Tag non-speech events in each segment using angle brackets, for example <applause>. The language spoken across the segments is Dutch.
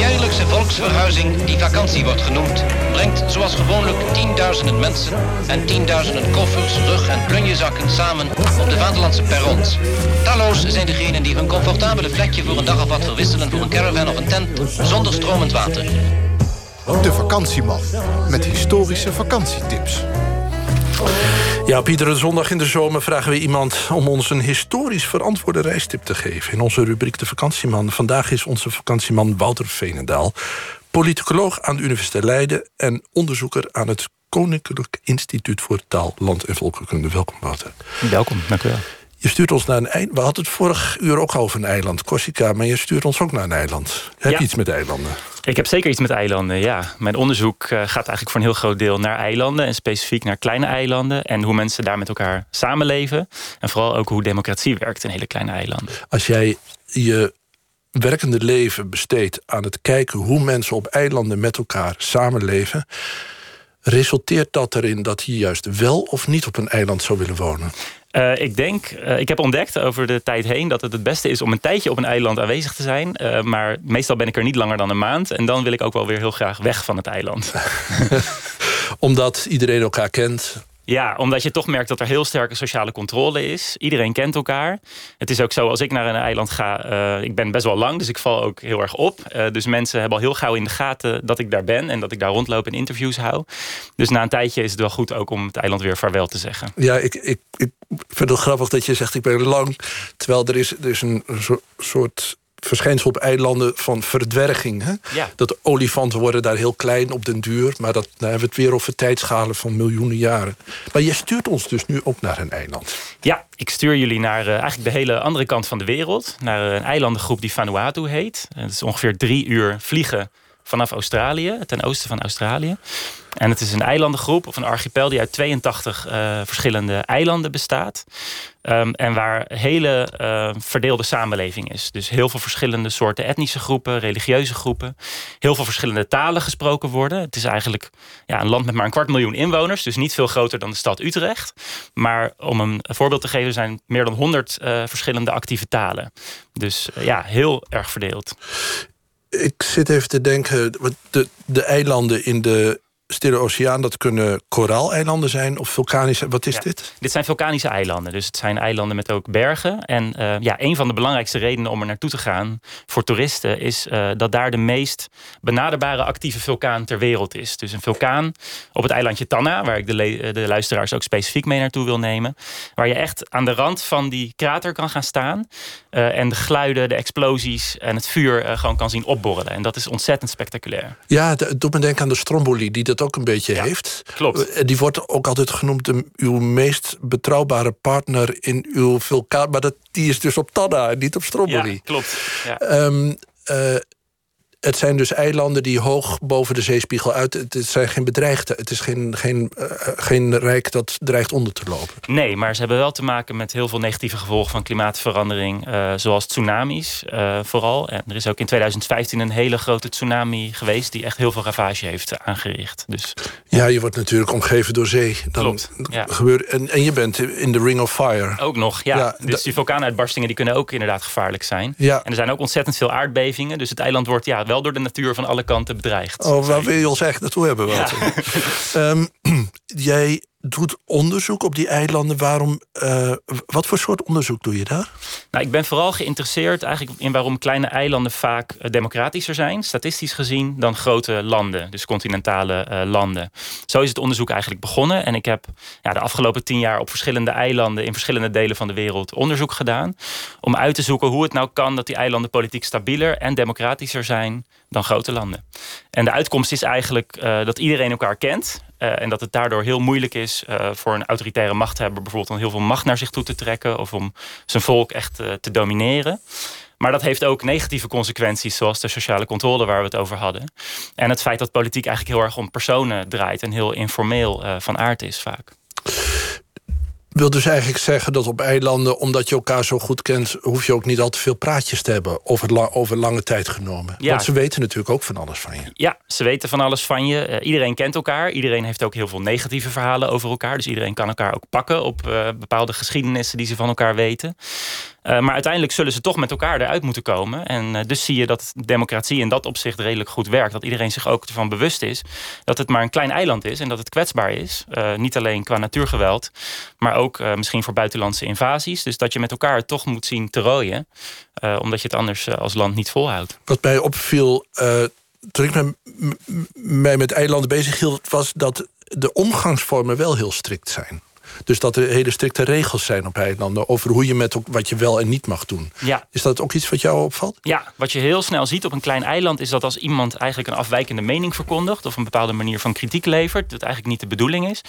jaarlijkse volksverhuizing, die vakantie wordt genoemd, brengt zoals gewoonlijk tienduizenden mensen en tienduizenden koffers, rug- en plunjezakken samen op de vaderlandse perrons. Talloos zijn degenen die hun comfortabele vlekje voor een dag of wat verwisselen voor een caravan of een tent zonder stromend water. De vakantieman met historische vakantietips. Ja, op iedere zondag in de zomer vragen we iemand om ons een historisch verantwoorde reistip te geven. In onze rubriek De Vakantieman. Vandaag is onze vakantieman Wouter Veenendaal. Politicoloog aan de Universiteit Leiden en onderzoeker aan het Koninklijk Instituut voor Taal, Land en Volkenkunde. Welkom, Wouter. Welkom, dank u wel. Je stuurt ons naar een eiland. We hadden het vorig uur ook over een eiland, Corsica. Maar je stuurt ons ook naar een eiland. Heb je iets met eilanden? Ik heb zeker iets met eilanden, ja. Mijn onderzoek eh, gaat eigenlijk voor een heel groot deel naar eilanden... en specifiek naar kleine eilanden... en hoe mensen daar met elkaar samenleven. En vooral ook hoe democratie werkt in hele kleine eilanden. Als jij je werkende leven besteedt aan het kijken hoe mensen op eilanden met elkaar samenleven, resulteert dat erin dat je juist wel of niet op een eiland zou willen wonen? Eh, ik denk, eh, ik heb ontdekt over de tijd heen... dat het het beste is om een tijdje op een eiland aanwezig te zijn. eh, maar meestal ben ik er niet langer dan een maand. En dan wil ik ook wel weer heel graag weg van het eiland. <laughs> Omdat iedereen elkaar kent. Ja, omdat je toch merkt dat er heel sterke sociale controle is. Iedereen kent elkaar. Het is ook zo, als ik naar een eiland ga... eh, ik ben best wel lang, dus ik val ook heel erg op. Eh, dus mensen hebben al heel gauw in de gaten dat ik daar ben... en dat ik daar rondloop en interviews hou. Dus na een tijdje is het wel goed ook om het eiland weer vaarwel te zeggen. Ja, ik, ik, ik vind het grappig dat je zegt ik ben lang. Terwijl er is, er is een soort verschijnsel op eilanden van verdwerging. Hè? Ja. Dat olifanten worden daar heel klein op den duur. Maar dat, hebben we het weer over tijdschalen van miljoenen jaren. Maar je stuurt ons dus nu ook naar een eiland. Ja, ik stuur jullie naar eh, eigenlijk de hele andere kant van de wereld. Naar een eilandengroep die Vanuatu heet. Eh, Het is ongeveer drie uur vliegen vanaf Australië, ten oosten van Australië. En het is een eilandengroep of een archipel die uit 82 eh, verschillende eilanden bestaat. Ehm, en waar hele eh, verdeelde samenleving is. Dus heel veel verschillende soorten etnische groepen, religieuze groepen. Heel veel verschillende talen gesproken worden. Het is eigenlijk ja, een land met maar een kwart miljoen inwoners. Dus niet veel groter dan de stad Utrecht. Maar om een voorbeeld te geven, zijn meer dan 100 eh, verschillende actieve talen. Dus eh, ja, heel erg verdeeld. Ik zit even te denken, de, de eilanden in de Stille Oceaan... dat kunnen koraaleilanden zijn of vulkanische... Wat is Ja. dit? Dit zijn vulkanische eilanden. Dus het zijn eilanden met ook bergen. En eh, ja, een van de belangrijkste redenen om er naartoe te gaan voor toeristen is eh, dat daar de meest benaderbare actieve vulkaan ter wereld is. Dus een vulkaan op het eilandje Tanna, waar ik de, le- de luisteraars ook specifiek mee naartoe wil nemen. Waar je echt aan de rand van die krater kan gaan staan. eh, en de geluiden, de explosies en het vuur eh, gewoon kan zien opborrelen. En dat is ontzettend spectaculair. Ja, het doet me denken aan de Stromboli, die dat ook een beetje Ja, heeft. klopt. Eh, Die wordt ook altijd genoemd de, uw meest betrouwbare partner in uw vulkaan. Maar dat, die is dus op Tanna en niet op Stromboli. Ja, klopt. Ja. Ehm, eh, het zijn dus eilanden die hoog boven de zeespiegel uit... Het zijn geen bedreigden. Het is geen, geen, eh, geen rijk dat dreigt onder te lopen. Nee, maar ze hebben wel te maken met heel veel negatieve gevolgen van klimaatverandering. eh, zoals tsunamis eh, vooral. En er is ook in 2015 een hele grote tsunami geweest... die echt heel veel ravage heeft aangericht. Dus Ja, je wordt natuurlijk omgeven door zee. Dan Klopt, ja. Gebeurt, en, en je bent in de Ring of Fire. ook nog, ja. Ja, dus die vulkaanuitbarstingen die kunnen ook inderdaad gevaarlijk zijn. Ja. En er zijn ook ontzettend veel aardbevingen. Dus het eiland wordt ja, wel door de natuur van alle kanten bedreigd. Oh, waar wil je ons echt naartoe hebben? Ehm, <clears throat> jij doet onderzoek op die eilanden. Waarom, eh, wat voor soort onderzoek doe je daar? Nou, ik ben vooral geïnteresseerd eigenlijk in waarom kleine eilanden vaak eh, democratischer zijn, statistisch gezien, dan grote landen, dus continentale eh, landen. Zo is het onderzoek eigenlijk begonnen. En ik heb ja, de afgelopen tien jaar op verschillende eilanden in verschillende delen van de wereld onderzoek gedaan. Om uit te zoeken hoe het nou kan dat die eilanden politiek stabieler en democratischer zijn dan grote landen. En de uitkomst is eigenlijk dat iedereen elkaar kent. Eh, en dat het daardoor heel moeilijk is eh, voor een autoritaire machthebber bijvoorbeeld om heel veel macht naar zich toe te trekken of om zijn volk echt eh, te domineren. Maar dat heeft ook negatieve consequenties, zoals de sociale controle waar we het over hadden. En het feit dat politiek eigenlijk heel erg om personen draait en heel informeel van aard is vaak. Wil dus eigenlijk zeggen dat op eilanden, omdat je elkaar zo goed kent, hoef je ook niet al te veel praatjes te hebben over, la- over lange tijd genomen. Ja. Want ze weten natuurlijk ook van alles van je. Ja, ze weten van alles van je. Eh, iedereen kent elkaar. Iedereen heeft ook heel veel negatieve verhalen over elkaar. Dus iedereen kan elkaar ook pakken op eh, bepaalde geschiedenissen die ze van elkaar weten. Maar uiteindelijk zullen ze toch met elkaar eruit moeten komen. En dus zie je dat democratie in dat opzicht redelijk goed werkt. Dat iedereen zich ook ervan bewust is dat het maar een klein eiland is en dat het kwetsbaar is. niet alleen qua natuurgeweld, maar ook misschien voor buitenlandse invasies. Dus dat je met elkaar toch moet zien te rooien. omdat je het anders als land niet volhoudt. Wat mij opviel toen ik mij met eilanden bezig hield... was dat de omgangsvormen wel heel strikt zijn. Dus dat er hele strikte regels zijn op eilanden... over hoe je met wat je wel en niet mag doen. Ja. Is dat ook iets wat jou opvalt? Ja, wat je heel snel ziet op een klein eiland... is dat als iemand eigenlijk een afwijkende mening verkondigt... of een bepaalde manier van kritiek levert... dat eigenlijk niet de bedoeling is...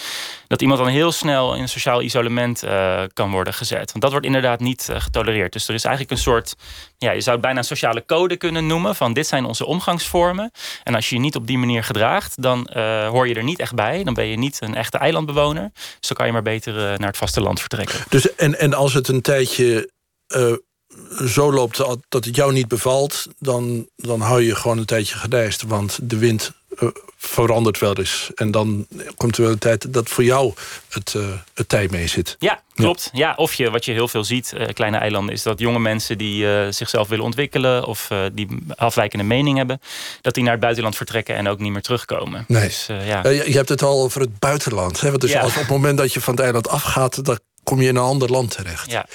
dat iemand dan heel snel in sociaal isolement uh, kan worden gezet. Want dat wordt inderdaad niet uh, getolereerd. Dus er is eigenlijk een soort... Ja, je zou het bijna een sociale code kunnen noemen... van dit zijn onze omgangsvormen. En als je je niet op die manier gedraagt... dan uh, hoor je er niet echt bij. Dan ben je niet een echte eilandbewoner. Dus dan kan je maar beter beter naar het vasteland vertrekken. Dus, en, en als het een tijdje uh, zo loopt dat het jou niet bevalt... Dan, dan hou je gewoon een tijdje gedijst. Want de wind uh, verandert wel eens. En dan komt er wel een tijd dat voor jou het, uh, het tij mee zit. Ja, klopt. Ja. ja. of je, wat je heel veel ziet, uh, kleine eilanden... is dat jonge mensen die uh, zichzelf willen ontwikkelen... of die afwijkende mening hebben... dat die naar het buitenland vertrekken en ook niet meer terugkomen. Nee. Dus, ja. je, je, hebt het al over het buitenland. Hè? Want dus ja. als op het moment dat je van het eiland afgaat... dan kom je in een ander land terecht. Ja.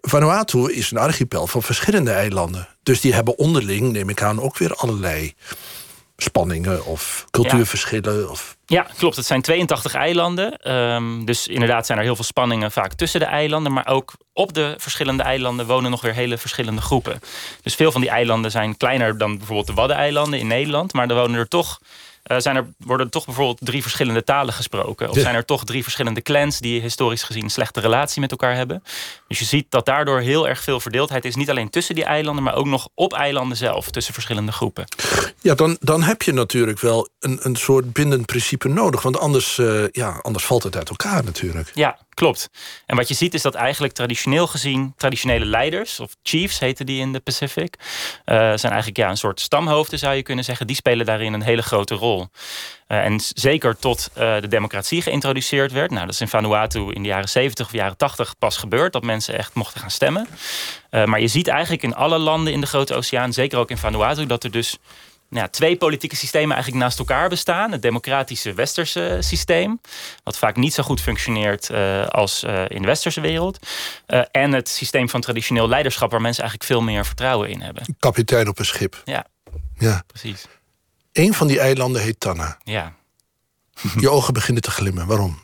Vanuatu is een archipel van verschillende eilanden. Dus die hebben onderling, neem ik aan, ook weer allerlei spanningen of cultuurverschillen. Ja. Of... ja, klopt. Het zijn 82 eilanden. Um, dus inderdaad zijn er heel veel spanningen vaak tussen de eilanden. Maar ook op de verschillende eilanden wonen nog weer hele verschillende groepen. Dus veel van die eilanden zijn kleiner dan bijvoorbeeld de Waddeneilanden in Nederland. Maar er wonen er toch uh, zijn er, worden toch bijvoorbeeld drie verschillende talen gesproken. Of zijn er toch drie verschillende clans die historisch gezien een slechte relatie met elkaar hebben. Dus je ziet dat daardoor heel erg veel verdeeldheid is. Niet alleen tussen die eilanden, maar ook nog op eilanden zelf. Tussen verschillende groepen. Ja, dan, dan heb je natuurlijk wel een, een soort bindend principe nodig. Want anders, uh, ja, anders valt het uit elkaar natuurlijk. Ja, Klopt. En wat je ziet is dat eigenlijk traditioneel gezien... traditionele leiders, of chiefs heten die in de Pacific... Uh, zijn eigenlijk ja, een soort stamhoofden zou je kunnen zeggen. Die spelen daarin een hele grote rol. Uh, en zeker tot uh, de democratie geïntroduceerd werd. Nou, dat is in Vanuatu in de jaren 70 of jaren 80 pas gebeurd... dat mensen echt mochten gaan stemmen. maar je ziet eigenlijk in alle landen in de Grote Oceaan... zeker ook in Vanuatu, dat er dus nou, twee politieke systemen eigenlijk naast elkaar bestaan. Het democratische westerse systeem, wat vaak niet zo goed functioneert uh, als uh, in de westerse wereld. Uh, en het systeem van traditioneel leiderschap, waar mensen eigenlijk veel meer vertrouwen in hebben. Kapitein op een schip. Ja, ja. precies. Een van die eilanden heet Tanna. Ja. Je ogen beginnen te glimmen. Waarom?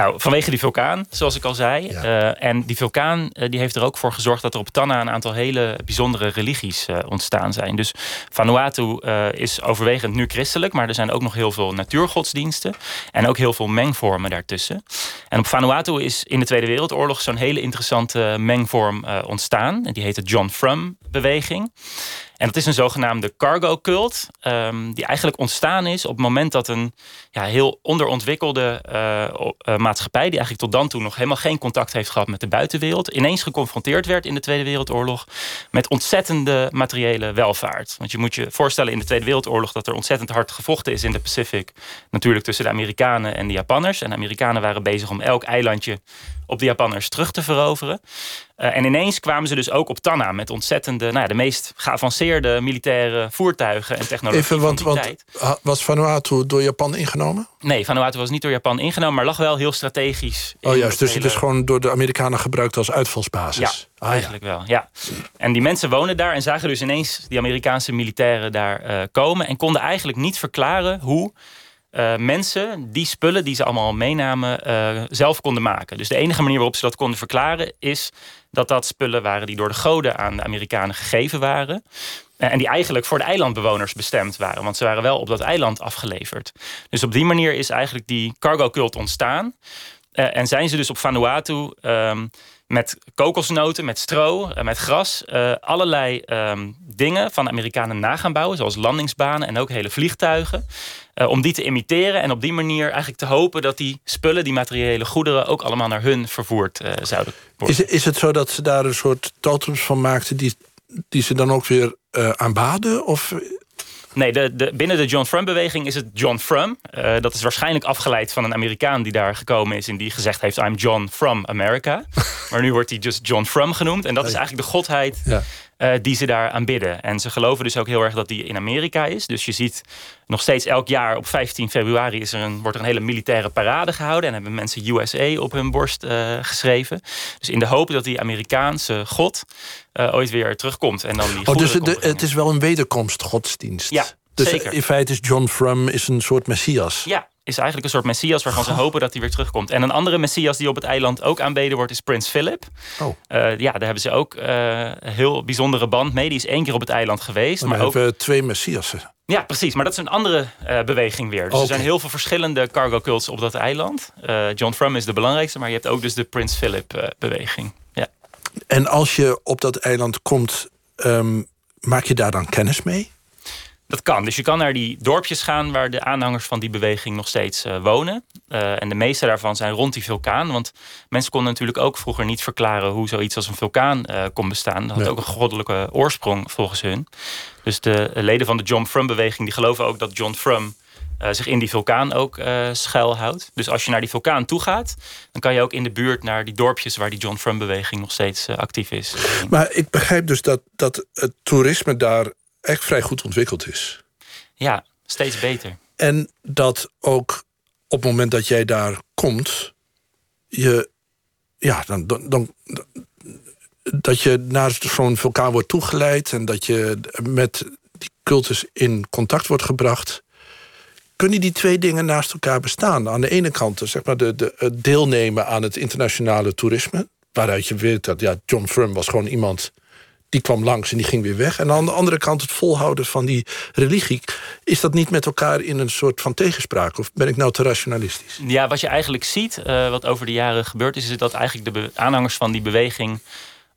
Nou, vanwege die vulkaan, zoals ik al zei. Ja. Uh, en die vulkaan uh, die heeft er ook voor gezorgd dat er op Tanna een aantal hele bijzondere religies uh, ontstaan zijn. Dus Vanuatu is overwegend nu christelijk, maar er zijn ook nog heel veel natuurgodsdiensten. En ook heel veel mengvormen daartussen. En op Vanuatu is in de Tweede Wereldoorlog zo'n hele interessante mengvorm ontstaan. En die heet de John Frum beweging. En dat is een zogenaamde cargo cult, um, die eigenlijk ontstaan is op het moment dat een ja, heel onderontwikkelde uh, uh, maatschappij, die eigenlijk tot dan toe nog helemaal geen contact heeft gehad met de buitenwereld, ineens geconfronteerd werd in de Tweede Wereldoorlog met ontzettende materiële welvaart. Want je moet je voorstellen in de Tweede Wereldoorlog dat er ontzettend hard gevochten is in de Pacific, natuurlijk tussen de Amerikanen en de Japanners. En de Amerikanen waren bezig om elk eilandje op de Japanners terug te veroveren. Uh, en ineens kwamen ze dus ook op Tanna met ontzettende, nou ja, de meest geavanceerde militaire voertuigen en technologie. Even, want, van die want tijd. was Vanuatu door Japan ingenomen? Nee, Vanuatu was niet door Japan ingenomen, maar lag wel heel strategisch. Oh juist, dus het is gewoon door de Amerikanen gebruikt als uitvalsbasis. Ja, ah, eigenlijk ja. wel, ja. En die mensen wonen daar en zagen dus ineens die Amerikaanse militairen daar uh, komen en konden eigenlijk niet verklaren hoe uh, mensen die spullen die ze allemaal meenamen uh, zelf konden maken. Dus de enige manier waarop ze dat konden verklaren is dat dat spullen waren die door de goden aan de Amerikanen gegeven waren. Uh, en die eigenlijk voor de eilandbewoners bestemd waren. Want ze waren wel op dat eiland afgeleverd. Dus op die manier is eigenlijk die cargo cult ontstaan. en zijn ze dus op Vanuatu um, met kokosnoten, met stro, met gras, uh, allerlei um, dingen van de Amerikanen na gaan bouwen, zoals landingsbanen en ook hele vliegtuigen. Uh, om die te imiteren en op die manier eigenlijk te hopen dat die spullen, die materiële goederen, ook allemaal naar hun vervoerd zouden worden. Is, is het zo dat ze daar een soort totems van maakten die, die ze dan ook weer aanbaden? Of Nee, de, de, binnen de John Frum-beweging is het John Frum. Uh, dat is waarschijnlijk afgeleid van een Amerikaan die daar gekomen is... en die gezegd heeft, I'm John from America. <laughs> maar nu wordt hij just John Frum genoemd. En dat is eigenlijk de godheid ja. Uh, die ze daar aanbidden. En ze geloven dus ook heel erg dat die in Amerika is. Dus je ziet nog steeds elk jaar op 15 februari... Is er een, wordt er een hele militaire parade gehouden... en hebben mensen USA op hun borst uh, geschreven. Dus in de hoop dat die Amerikaanse god... Uh, ooit weer terugkomt. En dan die oh, dus de, het is wel een wederkomstgodsdienst. Ja, dus zeker. in feite is John Frum is een soort messias. Ja, is eigenlijk een soort messias waarvan ze hopen dat hij weer terugkomt. En een andere messias die op het eiland ook aanbeden wordt is Prins Philip. Oh. Uh, ja, daar hebben ze ook uh, een heel bijzondere band mee. Die is één keer op het eiland geweest. Maar, maar ook... hebben twee messiassen. Ja, precies. Maar dat is een andere uh, beweging weer. Dus okay. er zijn heel veel verschillende cargo cults op dat eiland. John Frum is de belangrijkste, maar je hebt ook dus de Prins Philip beweging. Ja. En als je op dat eiland komt, um, maak je daar dan kennis mee? Dat kan. Dus je kan naar die dorpjes gaan waar de aanhangers van die beweging nog steeds uh, wonen. Uh, en de meeste daarvan zijn rond die vulkaan. Want mensen konden natuurlijk ook vroeger niet verklaren hoe zoiets als een vulkaan uh, kon bestaan. Dat had ja. ook een goddelijke oorsprong volgens hun. Dus de leden van de John Frum-beweging die geloven ook dat John Frum zich in die vulkaan ook schuilhoudt. Dus als je naar die vulkaan toe gaat, dan kan je ook in de buurt naar die dorpjes waar die John Frum-beweging nog steeds actief is. Maar ik begrijp dus dat, dat het toerisme daar echt vrij goed ontwikkeld is. Ja, steeds beter. En dat ook op het moment dat jij daar komt, je, ja, dan, dan, dan dat je naar zo'n vulkaan wordt toegeleid en dat je met die cultus in contact wordt gebracht. Kunnen die twee dingen naast elkaar bestaan? Aan de ene kant zeg maar, de, de, het deelnemen aan het internationale toerisme, waaruit je weet dat ja, John Frum was gewoon iemand die kwam langs en die ging weer weg. En aan de andere kant het volhouden van die religie. Is dat niet met elkaar in een soort van tegenspraak? Of ben ik nou te rationalistisch? Ja, wat je eigenlijk ziet, uh, wat over de jaren gebeurd is... is dat eigenlijk de aanhangers van die beweging...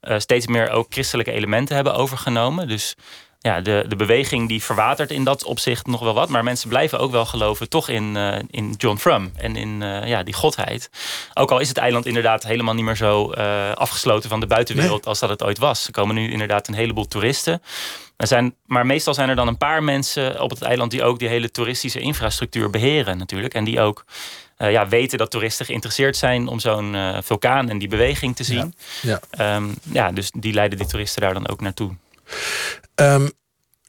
Uh, steeds meer ook christelijke elementen hebben overgenomen. Dus ja, de, de beweging die verwatert in dat opzicht nog wel wat. Maar mensen blijven ook wel geloven toch in, uh, in John Frum en in uh, ja, die godheid. Ook al is het eiland inderdaad helemaal niet meer zo uh, afgesloten van de buitenwereld nee. als dat het ooit was. Er komen nu inderdaad een heleboel toeristen. Er zijn, maar meestal zijn er dan een paar mensen op het eiland die ook die hele toeristische infrastructuur beheren natuurlijk. En die ook ja, weten dat toeristen geïnteresseerd zijn om zo'n vulkaan en die beweging te zien. Ja. Ja. Um, ja, dus die leiden die toeristen daar dan ook naartoe. Um,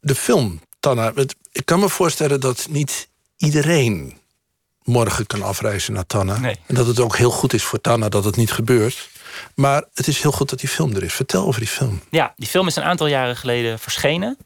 de film, Tanna. Ik kan me voorstellen dat niet iedereen morgen kan afreizen naar Tanna. Nee. En dat het ook heel goed is voor Tanna dat het niet gebeurt. Maar het is heel goed dat die film er is. Vertel over die film. Ja, die film is een aantal jaren geleden verschenen.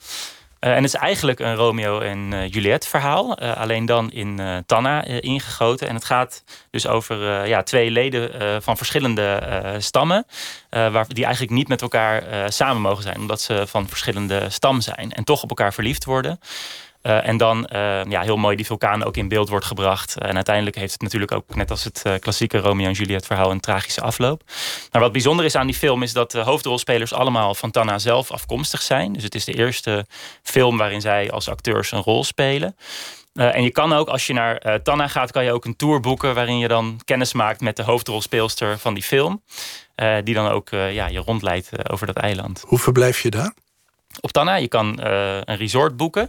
Uh, en het is eigenlijk een Romeo en uh, Juliet verhaal. Uh, alleen dan in Tanna ingegoten. En het gaat dus over ja, twee leden van verschillende stammen. waar, die eigenlijk niet met elkaar samen mogen zijn. Omdat ze van verschillende stam zijn. En toch op elkaar verliefd worden. Uh, en dan uh, ja, heel mooi die vulkaan ook in beeld wordt gebracht. En uiteindelijk heeft het natuurlijk ook, net als het uh, klassieke Romeo en Juliet verhaal, een tragische afloop. Maar wat bijzonder is aan die film is dat de hoofdrolspelers allemaal van Tanna zelf afkomstig zijn. Dus het is de eerste film waarin zij als acteurs een rol spelen. En je kan ook, als je naar uh, Tanna gaat, kan je ook een tour boeken waarin je dan kennis maakt met de hoofdrolspeelster van die film. Die dan ook ja, je rondleidt over dat eiland. Hoe verblijf je daar? Op Tanna. Je kan uh, een resort boeken.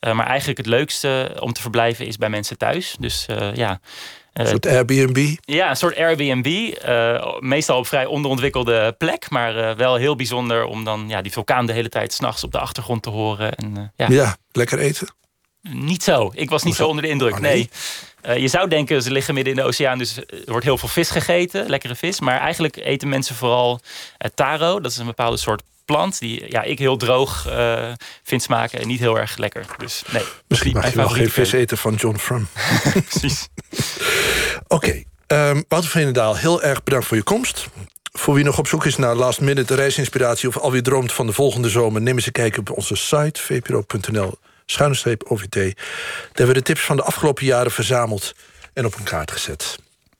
Uh, maar eigenlijk het leukste om te verblijven is bij mensen thuis. Dus uh, ja. Een soort Airbnb? Ja, een soort Airbnb. meestal op vrij onderontwikkelde plek. Maar wel heel bijzonder om dan ja, die vulkaan de hele tijd s'nachts op de achtergrond te horen. En, ja. ja, lekker eten? Niet zo. Ik was niet zo onder de indruk. Oh, nee. nee. Uh, je zou denken, ze liggen midden in de oceaan, dus er wordt heel veel vis gegeten, lekkere vis. Maar eigenlijk eten mensen vooral uh, taro. Dat is een bepaalde soort plant die ja, ik heel droog uh, vind smaken en niet heel erg lekker. Dus nee. Misschien mag je wel geen vis eten van John Frum. <laughs> <laughs> Precies. Oké, okay. um, Wouter Veenendaal, heel erg bedankt voor je komst. Voor wie nog op zoek is naar last minute reisinspiratie... of alweer droomt van de volgende zomer... neem eens een kijkje op onze site vpro.nl schuine OVT. Daar hebben we de tips van de afgelopen jaren verzameld en op een kaart gezet.